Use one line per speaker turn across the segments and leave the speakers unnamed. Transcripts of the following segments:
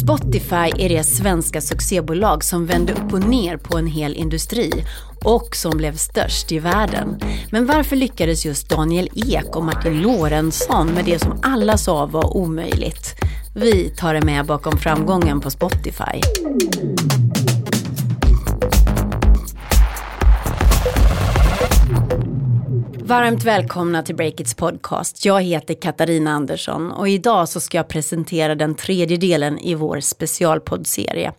Spotify är det svenska succébolag som vände upp och ner på en hel industri och som blev störst i världen. Men varför lyckades just Daniel Ek och Martin Lorentzon med det som alla sa var omöjligt? Vi tar det med bakom framgången på Spotify. Varmt välkomna till Breakits podcast. Jag heter Katarina Andersson och idag så ska jag presentera den tredje delen i vår specialpoddserie.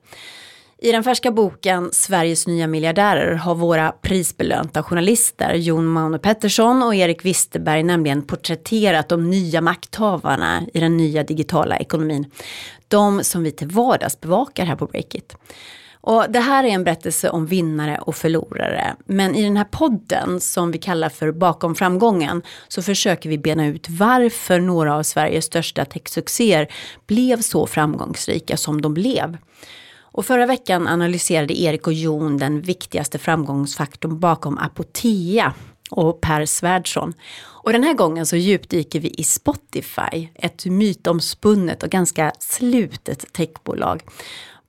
I den färska boken Sveriges nya miljardärer har våra prisbelönta journalister Jon Maune Pettersson och Erik Wisterberg nämligen porträtterat de nya makthavarna i den nya digitala ekonomin. De som vi till vardags bevakar här på Breakit. Och det här är en berättelse om vinnare och förlorare. Men i den här podden som vi kallar för Bakom framgången så försöker vi bena ut varför några av Sveriges största techsuccéer blev så framgångsrika som de blev. Och förra veckan analyserade Erik och Jon den viktigaste framgångsfaktorn bakom Apotea och Per Svärdson. Och den här gången så djupdyker vi i Spotify, ett mytomspunnet och ganska slutet techbolag.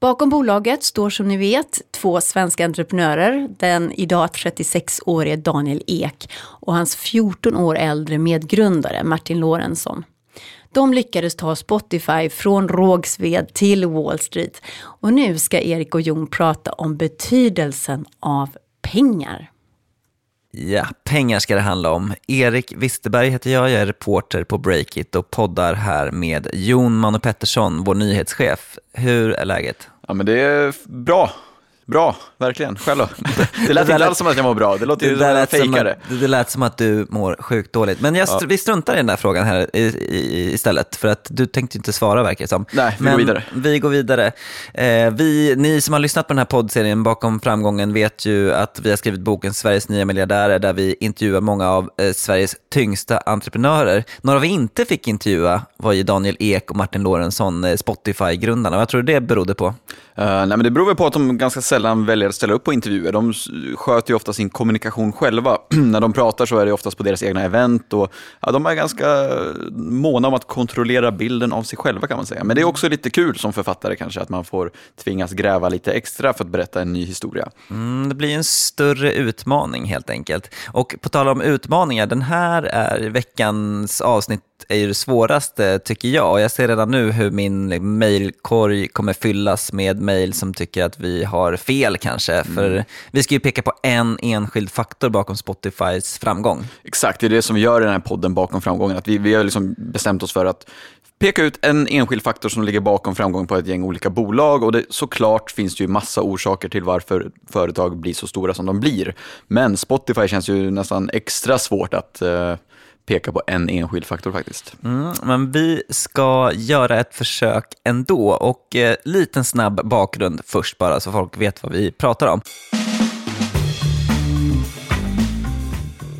Bakom bolaget står som ni vet två svenska entreprenörer. Den idag 36-årige Daniel Ek och hans 14 år äldre medgrundare Martin Lorentzon. De lyckades ta Spotify från Rågsved till Wall Street. Och nu ska Erik och Jon prata om betydelsen av pengar.
Ja, pengar ska det handla om. Erik Wisterberg heter jag, jag är reporter på Breakit och poddar här med Jon Manu Pettersson, vår nyhetschef. Hur är läget?
Ja, men det är bra. Bra, verkligen. Själv då? Det lät inte alls som att jag mår bra, det låter ju som att jag fejkade.
Det lät som att du mår sjukt dåligt. Men jag, ja. vi struntar i den där frågan här i, i, istället, för att du tänkte inte svara verkar det som.
Nej, vi Men går vidare.
Vi går vidare. Eh, vi, ni som har lyssnat på den här poddserien bakom framgången vet ju att vi har skrivit boken Sveriges nya miljardärer, där vi intervjuar många av eh, Sveriges tyngsta entreprenörer. Några vi inte fick intervjua var ju Daniel Ek och Martin Lorentzon, eh, Spotify-grundarna. Vad tror du det berodde på?
Uh, nej, men det beror väl på att de ganska sällan väljer att ställa upp på intervjuer. De sköter ju ofta sin kommunikation själva. När de pratar så är det oftast på deras egna event och ja, de är ganska måna om att kontrollera bilden av sig själva kan man säga. Men det är också lite kul som författare kanske att man får tvingas gräva lite extra för att berätta en ny historia.
Mm, det blir en större utmaning helt enkelt. Och på tal om utmaningar, den här är veckans avsnitt är ju det svåraste tycker jag. Jag ser redan nu hur min mejlkorg kommer fyllas med mejl som tycker att vi har fel kanske. Mm. För vi ska ju peka på en enskild faktor bakom Spotifys framgång.
Exakt, det är det som vi gör i den här podden bakom framgången. Att vi, vi har liksom bestämt oss för att peka ut en enskild faktor som ligger bakom framgången på ett gäng olika bolag. Och det, såklart finns det ju massa orsaker till varför företag blir så stora som de blir. Men Spotify känns ju nästan extra svårt att uh, peka på en enskild faktor faktiskt.
Mm, men vi ska göra ett försök ändå och eh, liten snabb bakgrund först bara så folk vet vad vi pratar om.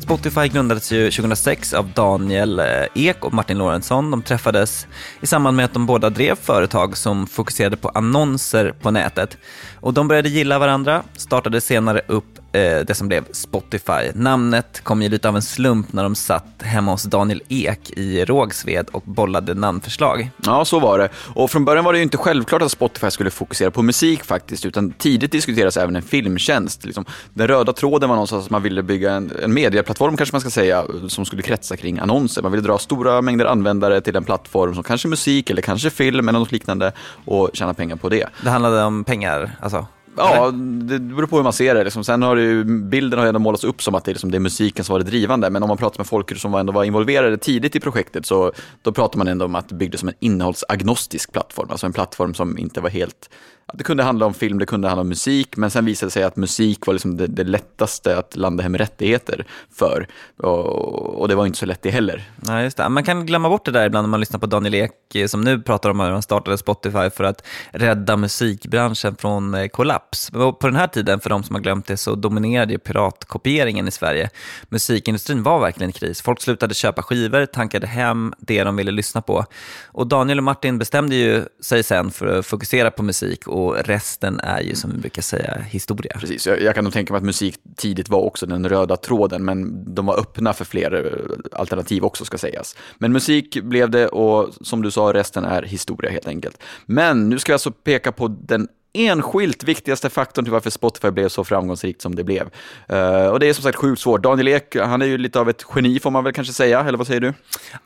Spotify grundades ju 2006 av Daniel eh, Ek och Martin Lorentzon. De träffades i samband med att de båda drev företag som fokuserade på annonser på nätet. Och de började gilla varandra, startade senare upp det som blev Spotify. Namnet kom ju lite av en slump när de satt hemma hos Daniel Ek i Rågsved och bollade namnförslag.
Ja, så var det. Och från början var det ju inte självklart att Spotify skulle fokusera på musik faktiskt, utan tidigt diskuterades även en filmtjänst. Liksom, den röda tråden var någonstans att man ville bygga en, en medieplattform kanske man ska säga, som skulle kretsa kring annonser. Man ville dra stora mängder användare till en plattform som kanske musik eller kanske film eller något liknande och tjäna pengar på det.
Det handlade om pengar alltså?
Ja, det beror på hur man ser det. Liksom. Sen har ju, bilden har ju ändå målats upp som att det är, liksom, det är musiken som var det drivande. Men om man pratar med folk som ändå var involverade tidigt i projektet så då pratar man ändå om att det byggdes som en innehållsagnostisk plattform. Alltså en plattform som inte var helt det kunde handla om film, det kunde handla om musik, men sen visade det sig att musik var liksom det, det lättaste att landa hem rättigheter för. Och, och, det var inte så lätt det heller.
Nej, just det. Man kan glömma bort det där ibland när man lyssnar på Daniel Ek eh, som nu pratar om hur han startade Spotify för att rädda musikbranschen från eh, kollaps. På den här tiden, för de som har glömt det, så dominerade ju piratkopieringen i Sverige. Musikindustrin var verkligen i kris. Folk slutade köpa skivor, tankade hem det de ville lyssna på. Och Daniel och Martin bestämde ju sig sen för att fokusera på musik och resten är ju som vi brukar säga historia.
Precis, jag, jag kan nog tänka mig att musik tidigt var också den röda tråden, men de var öppna för fler eh, alternativ också ska sägas. Men musik blev det och som du sa, resten är historia helt enkelt. Men nu ska jag alltså peka på den enskilt viktigaste faktorn till varför Spotify blev så framgångsrikt som det blev. Uh, och det är som sagt sjukt svårt. Daniel Ek, han är ju lite av ett geni får man väl kanske säga, eller vad säger du?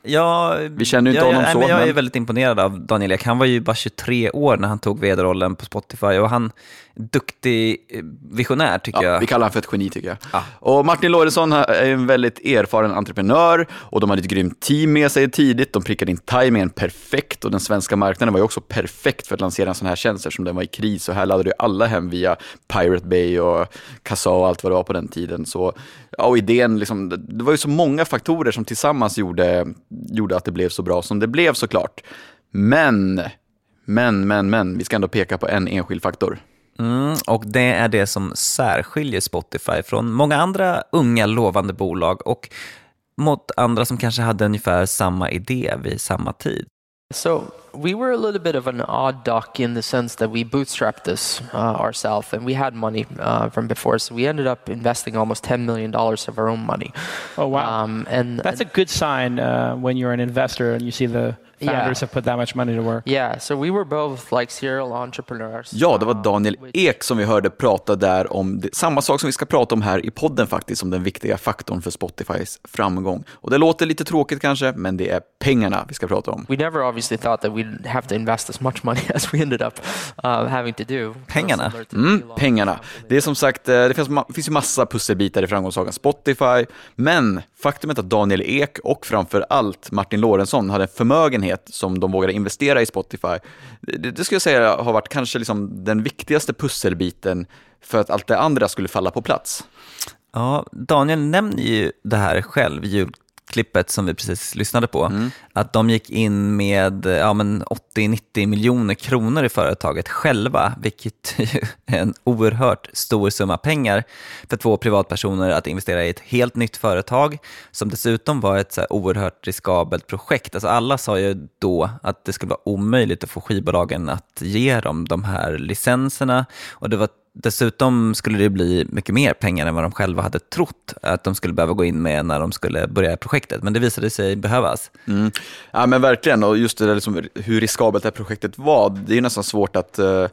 Ja,
Vi känner ju inte
ja,
honom
ja,
så.
Men jag är
men-
väldigt imponerad av Daniel Ek. Han var ju bara 23 år när han tog vd-rollen på Spotify och han duktig eh, visionär tycker
Ja,
jag.
vi kallar honom för ett geni tycker jag.
Ja.
Och Martin Lorentzon är en väldigt erfaren entreprenör och de hade ett grymt team med sig tidigt. De prickade in timingen perfekt och den svenska marknaden var ju också perfekt för att lansera en sån här tjänst eftersom den var i kris så här laddade ju alla hem via Pirate Bay och Kazaa och allt vad det var på den tiden. Så, ja, och idén, liksom, det- det var ju så många faktorer som tillsammans gjorde, gjorde att det blev så bra som det blev såklart. Men, men, men, men, vi ska ändå peka på en enskild faktor.
Mm, och det är det som särskiljer Spotify från många andra unga lovande bolag och mot andra som kanske hade ungefär samma idé vid samma tid.
So we were a little bit of an odd duck in the sense that we bootstrapped this uh, ourselves, and we had money uh, from before. So we ended up investing almost ten million dollars of our own money.
Oh wow,
Um, and
that's a good sign uh, when you're an investor and you see the
Yeah.
founders have put that much money to work.
yeah. So we were both like serial entrepreneurs.
Ja, det var
um,
Daniel Ek som vi hörde prata där om det, samma sak som vi ska prata om här i podden faktiskt, om den viktiga faktorn för Spotifys framgång. Och det låter lite tråkigt kanske, men det är pengarna vi ska prata om.
We never obviously thought that we'd have to invest as much money as we ended up uh, having to do.
Pengarna?
Mm, pengarna. Det är som sagt, eh, det finns, ma- finns ju massa pusselbitar i framgångssagan Spotify, men faktumet att Daniel Ek och framför allt Martin Lorentzon hade en förmögenhet som de vågade investera i Spotify, det, det skulle jag säga har varit kanske liksom den viktigaste pusselbiten för att allt det andra skulle falla på plats.
Ja, Daniel nämner ju det här själv, ljudklippet som vi precis lyssnade på, att de gick in med ja, men 80-90 miljoner kronor i företaget själva, vilket är en oerhört stor summa pengar för två privatpersoner att investera i ett helt nytt företag, som dessutom var ett så här oerhört riskabelt projekt. Alltså alla sa ju då att det skulle vara omöjligt att få skivbolagen att ge dem de här licenserna och det var Dessutom skulle det bli mycket mer pengar än vad de själva hade trott att de skulle behöva gå in med när de skulle börja projektet. Men det visade sig behövas.
Mm. Ja men verkligen, och just det där liksom, hur riskabelt det här projektet var, det är ju nästan svårt att eh,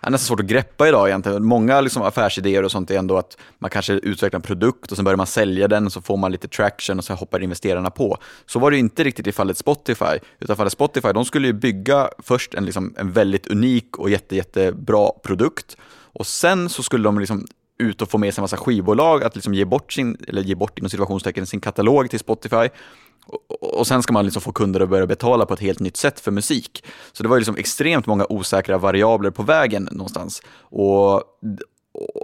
är nästan svårt att greppa idag egentligen. Många liksom, affärsidéer och sånt är ändå att man kanske utvecklar en produkt och sen börjar man sälja den och så får man lite traction och så hoppar investerarna på. Så var det ju inte riktigt i fallet Spotify, utan fallet Spotify, de skulle ju bygga först en, liksom, en väldigt unik och jätte, jättebra produkt och sen så skulle de liksom ut och få med sig en massa skivbolag att liksom ge bort sin, eller ge bort inom situationstecken sin katalog till Spotify. Och, och sen ska man liksom få kunder att börja betala på ett helt nytt sätt för musik. Så det var ju liksom extremt många osäkra variabler på vägen någonstans. Och,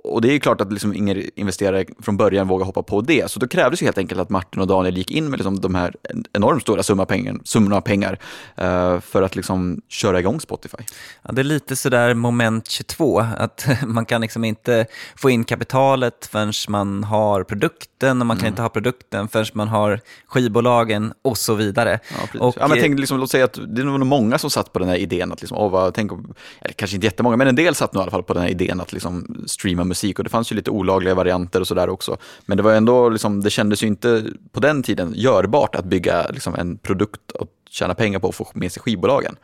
och det är klart att liksom ingen investerare från början vågar hoppa på det. Så då krävdes ju helt enkelt att Martin och Daniel gick in med liksom de här enormt stora summa pengar, summorna pengar eh, för att liksom köra igång Spotify.
Ja, det är lite sådär moment 22, att man kan liksom inte få in kapitalet förrän man har produkten och man kan inte ha produkten förrän man har skivbolagen och så vidare.
Ja.
Och,
ja, men
eh,
tänk, liksom, låt säga att det är nog många som satt på den här idén att, liksom, åh, vad, tänk eller kanske inte jättemånga, men en del satt nog i alla fall på den här idén att liksom, streama musik och det fanns ju lite olagliga varianter och sådär också. Men det var ändå, liksom, det kändes ju inte på den tiden görbart att bygga liksom, en produkt och tjäna pengar på och få med sig skivbolagen.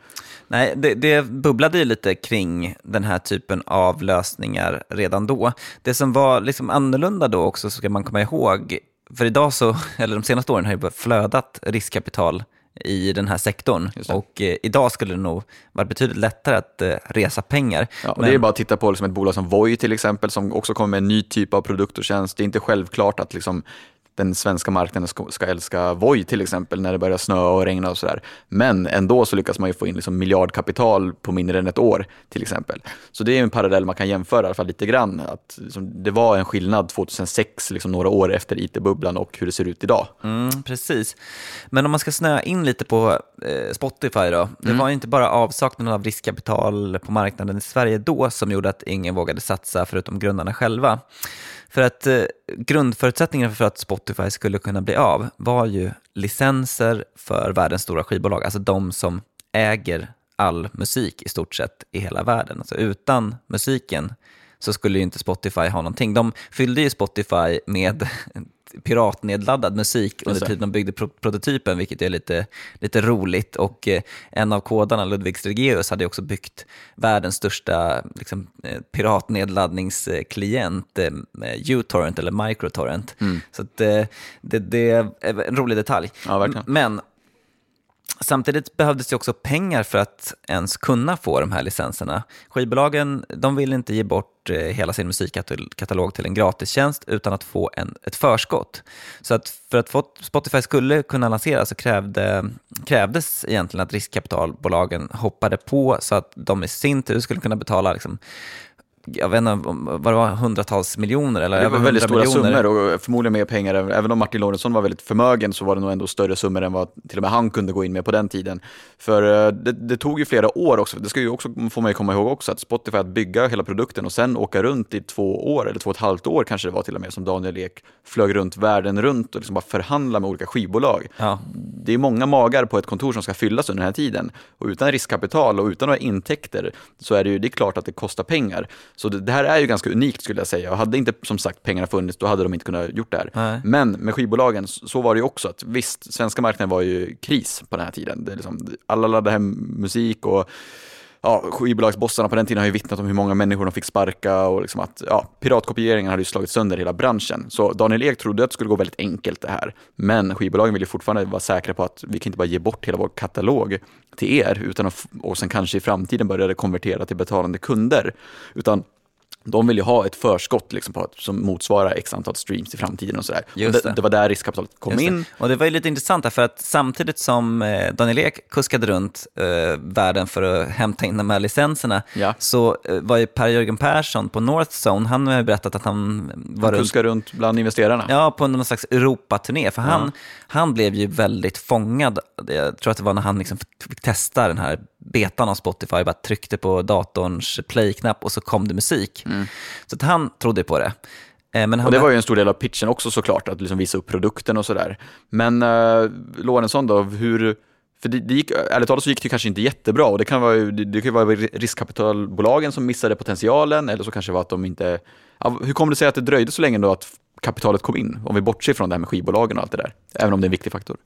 Nej, det, det bubblade ju lite kring den här typen av lösningar redan då. Det som var liksom annorlunda då också, ska man komma ihåg, för idag så, eller de senaste åren har det flödat riskkapital i den här sektorn och eh, idag skulle det nog vara betydligt lättare att eh, resa pengar.
Ja, och
Men-
Det är bara att titta på liksom ett bolag som Voi till exempel, som också kommer med en ny typ av produkt och tjänst. Det är inte självklart att liksom, den svenska marknaden ska, ska älska Voi till exempel, när det börjar snöa och regna och sådär. Men ändå så lyckas man ju få in liksom miljardkapital på mindre än ett år till exempel. Så det är en parallell man kan jämföra i alla fall lite grann. Att, liksom, det var en skillnad 2006, liksom några år efter IT-bubblan och hur det ser ut idag.
Mm, precis. Men om man ska snöa in lite på eh, Spotify då. Det var ju inte bara avsaknaden av riskkapital på marknaden i Sverige då som gjorde att ingen vågade satsa förutom grundarna själva. För att eh, grundförutsättningen för att Spotify skulle kunna bli av var ju licenser för världens stora skivbolag, alltså de som äger all musik i stort sett i hela världen. Alltså utan musiken så skulle ju inte Spotify ha någonting. De fyllde ju Spotify med piratnedladdad musik under tiden de byggde pro prototypen, vilket är lite, lite roligt. Och eh, en av kodarna, Ludvig Stregeus, hade också byggt världens största liksom, eh, piratnedladdningsklient, eh, uTorrent eller Microtorrent. Så att, eh, det, det är en rolig detalj.
Ja.
Men Samtidigt behövdes det också pengar för att ens kunna få de här licenserna. Skivbolagen de vill inte ge bort bort eh, hela sin musikkatalog till en gratistjänst utan att få en, ett förskott. Så att för att Spotify skulle kunna lanseras så krävde, krävdes egentligen att riskkapitalbolagen hoppade på så att de i sin tur skulle kunna betala liksom, jag vet inte vad det var, hundratals miljoner eller
Det var väldigt
100
stora
miljoner.
summor och förmodligen mer pengar. Även om Martin Lorentzon var väldigt förmögen så var det nog ändå större summor än vad till och med han kunde gå in med på den tiden. För eh, det, det tog ju flera år också. Det ska ju också, får man ju komma ihåg också, att Spotify att bygga hela produkten och sen åka runt i två år, eller två och ett halvt år kanske det var till och med, som Daniel Ek flög runt världen runt och liksom bara förhandla med olika skivbolag.
Ja.
Det är många magar på ett kontor som ska fyllas under den här tiden. Och utan riskkapital och utan några intäkter så är det ju det är klart att det kostar pengar. Så det, det här är ju ganska unikt skulle jag säga. Och hade inte som sagt pengarna funnits, då hade de inte kunnat gjort det här.
Nej.
Men med skivbolagen, så var det ju också att visst, svenska marknaden var ju kris på den här tiden. Det liksom, alla laddade hem musik och ja, skivbolagsbossarna på den tiden har ju vittnat om hur många människor de fick sparka och liksom att ja, piratkopieringen hade ju slagit sönder hela branschen. Så Daniel Ek trodde att det skulle gå väldigt enkelt det här. Men skivbolagen vill ju fortfarande vara säkra på att vi kan inte bara ge bort hela vår katalog till er utan att, och sen kanske i framtiden börja konvertera till betalande kunder. Utan de vill ju ha ett förskott liksom på att, som motsvarar x antal streams i framtiden och sådär. Och
Just
det,
det.
det var där riskkapitalet kom in.
Och det var ju lite intressant för att samtidigt som eh, Daniel Ek kuskade runt eh, världen för att hämta in de här licenserna,
Ja.
så eh, var ju Per-Jörgen Persson på Northzone, han har ju berättat att han var
Han
runt
kuskar runt bland investerarna.
Ja, på någon slags Europaturné. För han, han blev ju väldigt fångad. Jag tror att det var när han liksom fick testa den här betan av Spotify, bara tryckte på datorns play-knapp och så kom det musik. Så att han trodde på det. Eh, Men
Och det var ju en stor del av pitchen också såklart, att liksom visa upp produkten och sådär. Men uh, Lorentzon då, hur... För det, det gick, ärligt talat så gick det kanske inte jättebra och det kan vara, det, det kan vara riskkapitalbolagen som missade potentialen eller så kanske det var att de inte... Ja, hur kom det sig att det dröjde så länge då att kapitalet kom in? Om vi bortser från det här med skivbolagen och allt det där, även om det är en viktig faktor.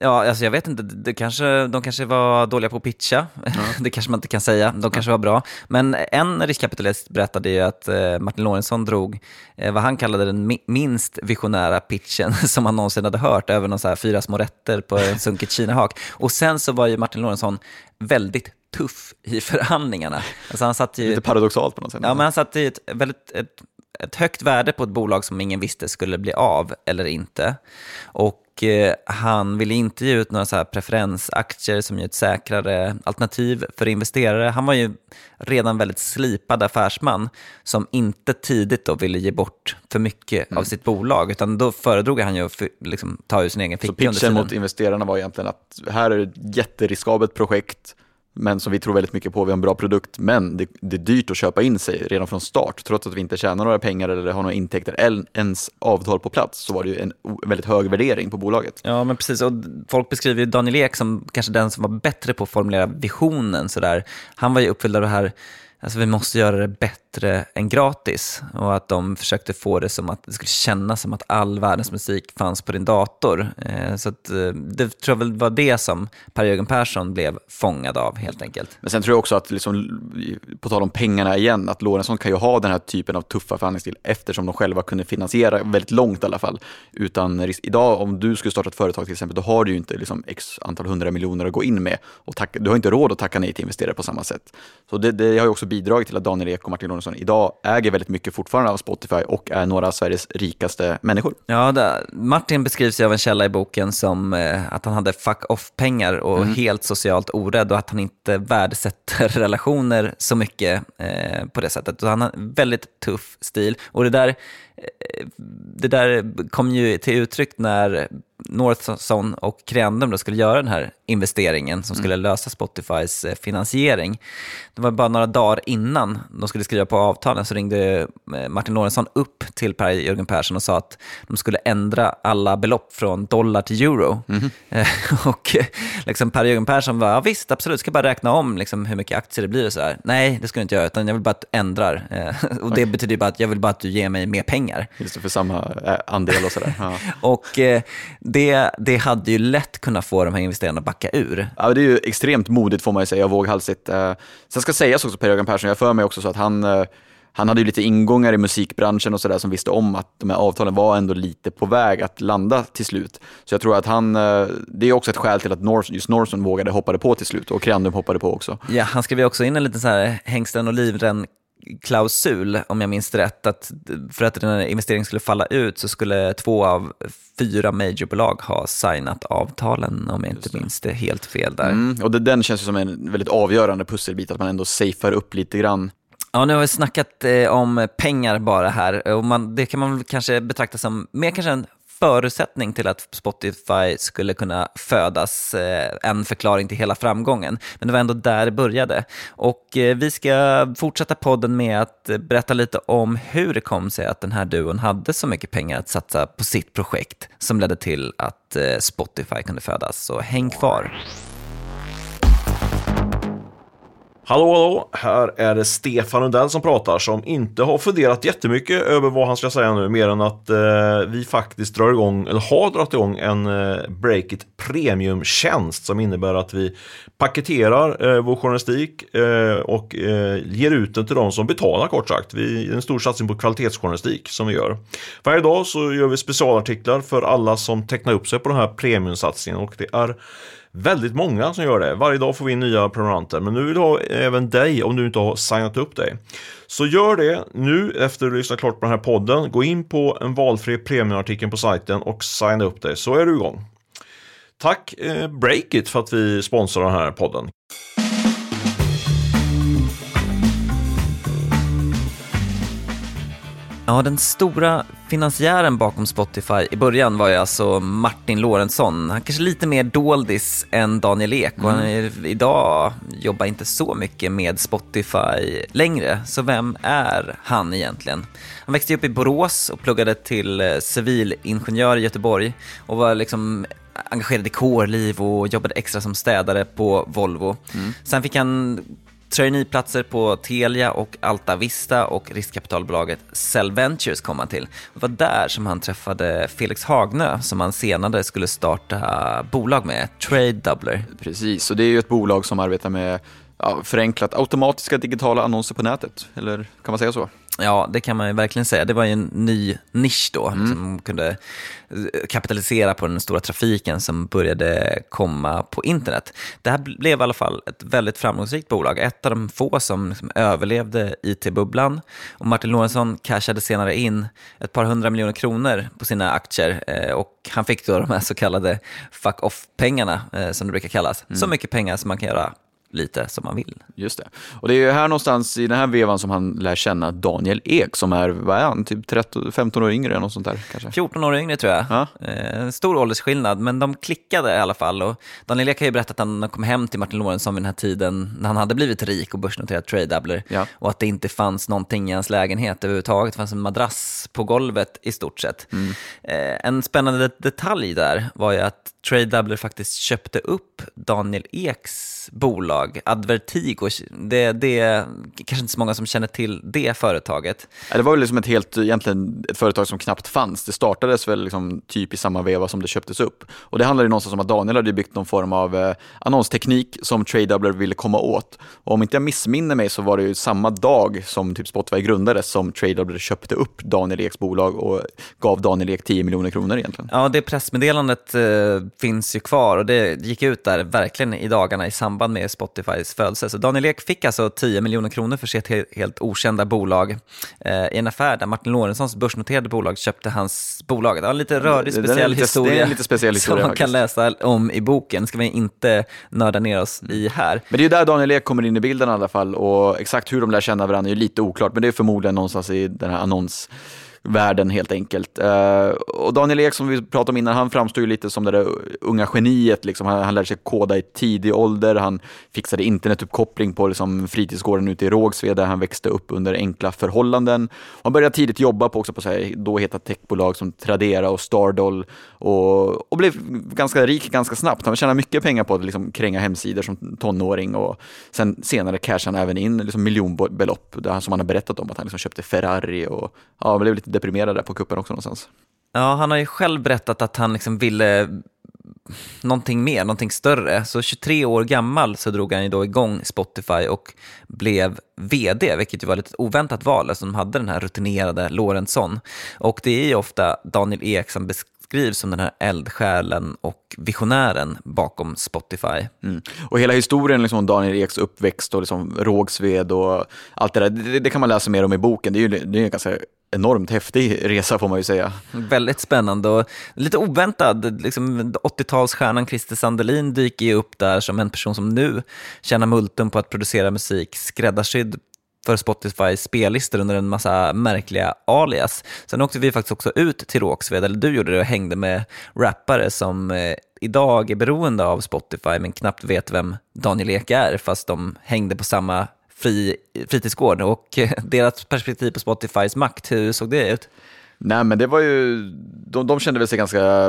Ja, alltså jag vet inte, det kanske, de kanske var dåliga på att pitcha. det kanske man inte kan säga. De kanske var bra. Men en riskkapitalist berättade ju att eh, Martin Lorentzon drog eh, vad han kallade den mi- minst visionära pitchen som han någonsin hade hört över någon så här fyra små rätter på en sunkigt kinahak. Och sen så var ju Martin Lorentzon väldigt tuff i förhandlingarna. Alltså han satt ju...
Lite paradoxalt på något sätt.
Ja, men han satte ett, väldigt, ett, ett högt värde på ett bolag som ingen visste skulle bli av eller inte. Och eh, han ville inte ge ut några så här preferensaktier som är ett säkrare alternativ för investerare. Han var ju redan väldigt slipad affärsman som inte tidigt då ville ge bort för mycket av sitt bolag, utan då föredrog han ju att liksom, ta ur sin egen
Så
ficka under
pitchen mot investerarna var egentligen att här är det ett jätteriskabelt projekt, men som vi tror väldigt mycket på, vi har en bra produkt, men det, det är dyrt att köpa in sig redan från start, trots att vi inte tjänar några pengar eller har några intäkter eller ens avtal på plats, så var det ju en väldigt hög värdering på bolaget.
Ja, men precis. Och folk beskriver ju Daniel Ek som kanske den som var bättre på att formulera visionen. Sådär. Han var ju uppfylld av det här, alltså vi måste göra det bättre än gratis. Och att de försökte få det som att det skulle kännas som att all världens musik fanns på din dator. Eh, så att, eh, det tror jag väl var det som Per-Jörgen Persson blev fångad av helt enkelt.
Men sen tror jag också att, liksom, på tal om pengarna igen, att Lorentzon kan ju ha den här typen av tuffa förhandlingsstil eftersom de själva kunde finansiera väldigt långt i alla fall. Utan. Idag, om du skulle starta ett företag till exempel, då har du ju inte liksom, x antal hundra miljoner att gå in med. Och tacka, du har inte råd att tacka nej till investerare på samma sätt. Så det, det har ju också bidragit till att Daniel Ek och Martin Lorentzon idag äger väldigt mycket fortfarande av Spotify och är några av Sveriges rikaste människor.
Ja, det, Martin beskrivs ju av en källa i boken som eh, att han hade fuck off-pengar och helt socialt orädd och att han inte värdesätter relationer så mycket eh, på det sättet. Så han har en väldigt tuff stil. Och det där det där kom ju till uttryck när Northson och Creandum då skulle göra den här investeringen som skulle lösa Spotifys eh, finansiering. Det var bara några dagar innan de skulle skriva på avtalen så ringde eh, Martin Lorentzon upp till Per-Jörgen Persson och sa att de skulle ändra alla belopp från dollar till euro. Eh, Och eh, liksom Per-Jörgen Persson var, ja visst, absolut, ska bara räkna om liksom, hur mycket aktier det blir och så här. Nej, det ska du inte göra, utan jag vill bara att du ändrar. Och det betyder ju bara att jag vill bara att du ger mig mer pengar.
Just det, för samma eh, andel och sådär. Ja.
Och eh, det, det hade ju lätt kunnat få de här investerarna att backa ur.
Ja, det är ju extremt modigt får man ju säga, våghalsigt. Eh, Sen ska sägas också Per-Jörgen Persson, jag för mig också så att han, eh, han hade ju lite ingångar i musikbranschen och sådär som visste om att de här avtalen var ändå lite på väg att landa till slut. Så jag tror att han, det är också ett skäl till att North, just Northson vågade hoppade på till slut och Creandum hoppade på också.
Ja, han skrev ju också in en liten så här hängsten och livrem klausul, om jag minns rätt, att för att den här investeringen skulle falla ut så skulle två av fyra majorbolag ha signat avtalen, om jag inte minns det helt fel där.
Mm, och det, den känns ju som en väldigt avgörande pusselbit, att man ändå safear upp lite grann.
Ja, nu har vi snackat eh, om pengar bara här och man, det kan man kanske betrakta som mer kanske en förutsättning till att Spotify skulle kunna födas, eh, en förklaring till hela framgången. Men det var ändå där det började. Och eh, vi ska fortsätta podden med att berätta lite om hur det kom sig att den här duon hade så mycket pengar att satsa på sitt projekt som ledde till att eh, Spotify kunde födas. Så häng kvar.
Hallå, hallå! Här är det Stefan Lundell som pratar som inte har funderat jättemycket över vad han ska säga nu mer än att eh, vi faktiskt drar igång, eller har dragit igång en eh, Breakit Premium-tjänst som innebär att vi paketerar eh, vår journalistik eh, och eh, ger ut den till de som betalar kort sagt. Vi är en stor satsning på kvalitetsjournalistik som vi gör. Varje dag så gör vi specialartiklar för alla som tecknar upp sig på den här premiumsatsningen och det är väldigt många som gör det. Varje dag får vi in nya prenumeranter, men nu vill jag ha även dig om du inte har signat upp dig. Så gör det nu efter att du lyssnat klart på den här podden. Gå in på en valfri premiumartikel på sajten och signa upp dig så är du igång. Tack eh, Breakit för att vi sponsrar den här podden.
Ja, den stora finansiären bakom Spotify i början var ju alltså Martin Lorentzon. Han kanske lite mer doldis än Daniel Ek och han är, idag jobbar inte så mycket med Spotify längre. Så vem är han egentligen? Han växte upp i Borås och pluggade till eh, civilingenjör i Göteborg och var liksom engagerad i kårliv och jobbade extra som städare på Volvo. Sen fick han traineeplatser på Telia och Alta Vista och riskkapitalbolaget Cell Ventures kom han till. Det var där som han träffade Felix Hagnö som han senare skulle starta bolag med, Trade Doubler.
Precis, och det är ju ett bolag som arbetar med ja, förenklat automatiska digitala annonser på nätet, eller kan man säga så?
Ja, det kan man ju verkligen säga. Det var ju en ny nisch då, som kunde eh, kapitalisera på den stora trafiken som började komma på internet. Det här blev i alla fall ett väldigt framgångsrikt bolag, ett av de få som liksom överlevde IT-bubblan. Och Martin Lorentzon cashade senare in ett par hundra miljoner kronor på sina aktier eh, och han fick då de här så kallade fuck off-pengarna, eh, som det brukar kallas. Så mycket pengar som man kan göra lite som man vill.
Just det. Och det är här någonstans i den här vevan som han lär känna Daniel Ek som är, vad är han, typ 13, 15 år yngre eller något sånt där kanske?
14 år yngre tror jag.
Ja.
Eh, stor åldersskillnad, men de klickade i alla fall. Och Daniel Ek har ju berättat att han kom hem till Martin Lorentzon vid den här tiden när han hade blivit rik och börsnoterat trade doubler.
Ja.
Och att det inte fanns någonting i hans lägenhet överhuvudtaget. Det fanns en madrass på golvet i stort sett.
Mm.
Eh, En spännande det- detalj där var ju att Trade Doubler faktiskt köpte upp Daniel Eks bolag, Advertigo. Det, det är kanske inte så många som känner till det företaget.
Det var väl liksom ett helt, egentligen ett företag som knappt fanns. Det startades väl liksom typ i samma veva som det köptes upp. Och det handlade ju någonstans om att Daniel hade byggt någon form av eh, annonsteknik som Trade Doubler ville komma åt. Och om inte jag missminner mig så var det ju samma dag som typ Spotify grundades som Trade Doubler köpte upp Daniel Eks bolag och gav Daniel Ek 10 miljoner kronor egentligen.
Ja, det pressmeddelandet eh, finns ju kvar och det gick ut där verkligen i dagarna i samband med Spotifys födelse. Daniel Ek fick alltså 10 miljoner kronor för sitt he- helt okända bolag eh, i en affär där Martin Lorentzons börsnoterade bolag köpte hans bolag. Det var en lite rörig,
Det-
speciell
lite-
historia.
det är en lite speciell historia
Som man kan läsa om i boken. ska vi inte nörda ner oss i här.
Men det är ju där Daniel Ek kommer in i bilden i alla fall och exakt hur de lär känna varandra är ju lite oklart men det är förmodligen någonstans i den här annons världen helt enkelt. Uh, och Daniel Ek som vi pratade om innan, han framstår ju lite som det där unga geniet. Liksom. Han, han lärde sig koda i tidig ålder, han fixade internetuppkoppling på liksom, fritidsgården ute i Rågsved där han växte upp under enkla förhållanden. Han började tidigt jobba på, också på så här, då heta techbolag som Tradera och Stardoll och, och blev ganska rik ganska snabbt. Han tjänade mycket pengar på att liksom, kränga hemsidor som tonåring och sen senare cashade han även in liksom, miljonbelopp där, som han har berättat om att han liksom, köpte Ferrari och ja, blev lite deprimerad där på kuppen också någonstans.
Ja, han har ju själv berättat att han liksom ville någonting mer, någonting större. Så 23 år gammal så drog han ju då igång Spotify och blev vd, vilket ju var ett oväntat val eftersom de hade den här rutinerade Lorentzon. Och det är ju ofta Daniel Ek som beskrivs som den här eldsjälen och visionären bakom Spotify.
Mm. Och hela historien, liksom Daniel Eks uppväxt och liksom Rågsved och allt det där, det, det, kan man läsa mer om i boken. Det är ju det är en ganska enormt häftig resa får man ju säga.
Väldigt spännande och lite oväntad. Liksom 80-talsstjärnan Christer Sandelin dyker ju upp där som en person som nu tjänar multum på att producera musik skräddarsydd för Spotifys spellistor under en massa märkliga alias. Sen åkte vi faktiskt också ut till Rågsved, eller du gjorde det och hängde med rappare som eh, idag är beroende av Spotify men knappt vet vem Daniel Ek är fast de hängde på samma fri, fritidsgård och deras perspektiv på Spotifys makt, hur såg det ut?
Nej men det var ju, de, de kände väl sig ganska,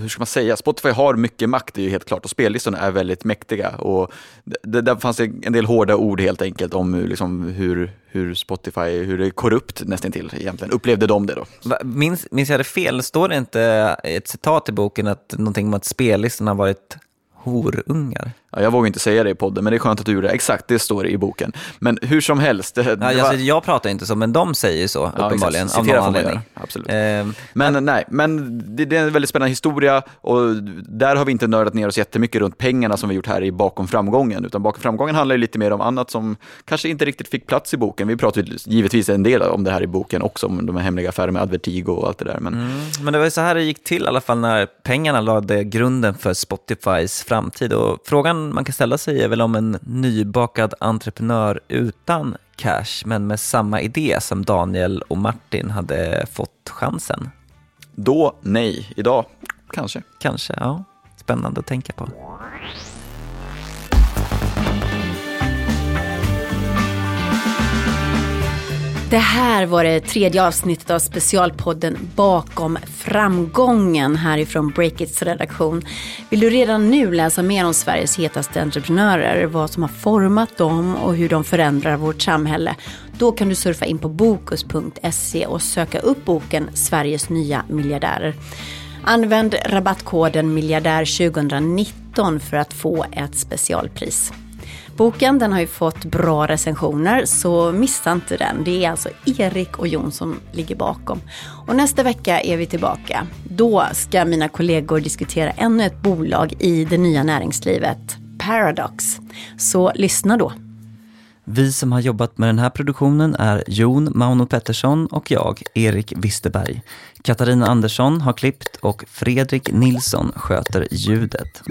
hur ska man säga, Spotify har mycket makt, det är ju helt klart, och spellistorna är väldigt mäktiga. Och det, där fanns det en del hårda ord helt enkelt om liksom, hur, hur Spotify, hur det är korrupt nästan till egentligen. Upplevde de det då?
Minns, minns jag det fel? Står det inte ett citat i boken att någonting om att spellistorna har varit horungar.
Ja, jag vågar inte säga det i podden, men det är skönt att du gjorde det. Exakt, det står i boken. Men hur som helst. Det,
ja, alltså, jag pratar inte så, men de säger så ja, uppenbarligen.
Av någon anledning. Absolut. Eh, men, men, nej, men det, det, är en väldigt spännande historia och där har vi inte nördat ner oss jättemycket runt pengarna som vi gjort här i Bakom framgången, utan Bakom framgången handlar lite mer om annat som kanske inte riktigt fick plats i boken. Vi pratar givetvis en del om det här i boken också, om de här hemliga affärerna med Advertigo och allt det där. Men, mm,
men det var ju så här det gick till i alla fall när pengarna lade grunden för Spotifys framtid och frågan man kan ställa sig är väl om en nybakad entreprenör utan cash men med samma idé som Daniel och Martin hade fått chansen.
Då nej, idag kanske.
Kanske, ja. Spännande att tänka på.
Det här var det tredje avsnittet av specialpodden Bakom framgången härifrån Breakits redaktion. Vill du redan nu läsa mer om Sveriges hetaste entreprenörer, vad som har format dem och hur de förändrar vårt samhälle? Då kan du surfa in på bokus.se och söka upp boken Sveriges nya miljardärer. Använd rabattkoden miljardär 2019 för att få ett specialpris. Boken den har ju fått bra recensioner så missa inte den. Det är alltså Erik och Jon som ligger bakom. Och nästa vecka är vi tillbaka. Då ska mina kollegor diskutera ännu ett bolag i det nya näringslivet, Paradox. Så lyssna då.
Vi som har jobbat med den här produktionen är Jon Mauno Pettersson och jag, Erik Wisterberg. Katarina Andersson har klippt och Fredrik Nilsson sköter ljudet.